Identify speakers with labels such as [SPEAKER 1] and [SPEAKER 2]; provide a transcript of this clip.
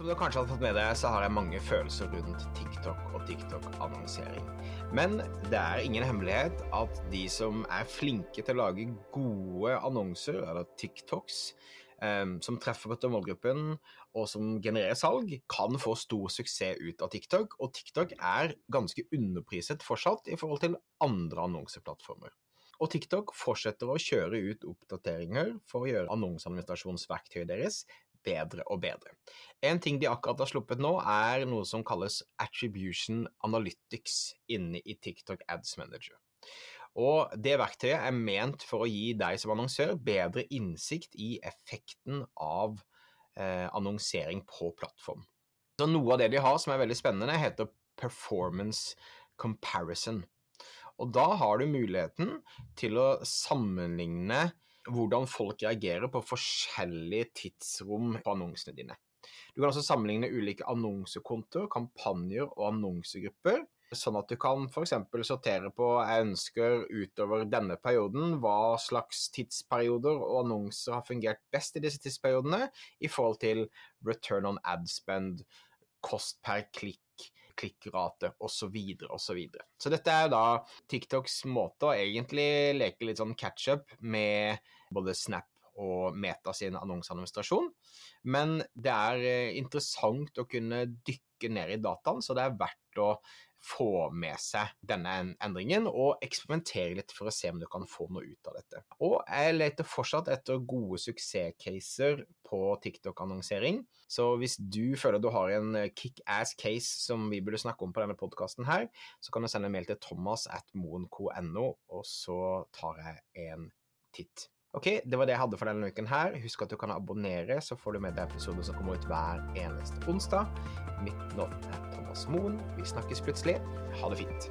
[SPEAKER 1] Som du kanskje har fått med deg, så har jeg mange følelser rundt TikTok og TikTok-annonsering. Men det er ingen hemmelighet at de som er flinke til å lage gode annonser, eller TikToks, um, som treffer på målgruppen og som genererer salg, kan få stor suksess ut av TikTok. Og TikTok er ganske underpriset fortsatt i forhold til andre annonseplattformer. Og TikTok fortsetter å kjøre ut oppdateringer for å gjøre annonseadministrasjonsverktøyet deres bedre og bedre. En ting de akkurat har sluppet nå, er noe som kalles Attribution Analytics inne i TikTok Ads Manager. Og det verktøyet er ment for å gi deg som annonsør bedre innsikt i effekten av eh, annonsering på plattform. Så Noe av det de har som er veldig spennende, heter performance comparison. Og da har du muligheten til å sammenligne hvordan folk reagerer på forskjellige tidsrom på annonsene dine. Du kan også sammenligne ulike annonsekontoer, kampanjer og annonsegrupper. Sånn at du kan f.eks. sortere på jeg ønsker utover denne perioden hva slags tidsperioder og annonser har fungert best i disse tidsperiodene i forhold til return on ad spend, kost per klikk klikkrate osv. Så, videre, og så, videre. så dette er da TikToks måte å egentlig leke litt sånn catch-up med både Snap og Meta sin annonseadministrasjon. Men det er eh, interessant å kunne dykke ned i dataen, så det er verdt å få med seg denne endringen og eksperimentere litt for å se om du kan få noe ut av dette. Og jeg leter fortsatt etter gode suksesscaser på TikTok-annonsering. Så hvis du føler du har en kickass case som vi burde snakke om på denne podkasten her, så kan du sende en mail til thomas at moen.no, og så tar jeg en titt. Ok, det var det jeg hadde for denne uken her. Husk at du kan abonnere, så får du med deg episoder som kommer ut hver eneste onsdag. Mitt navn er Thomas Moen. Vi snakkes plutselig. Ha det fint.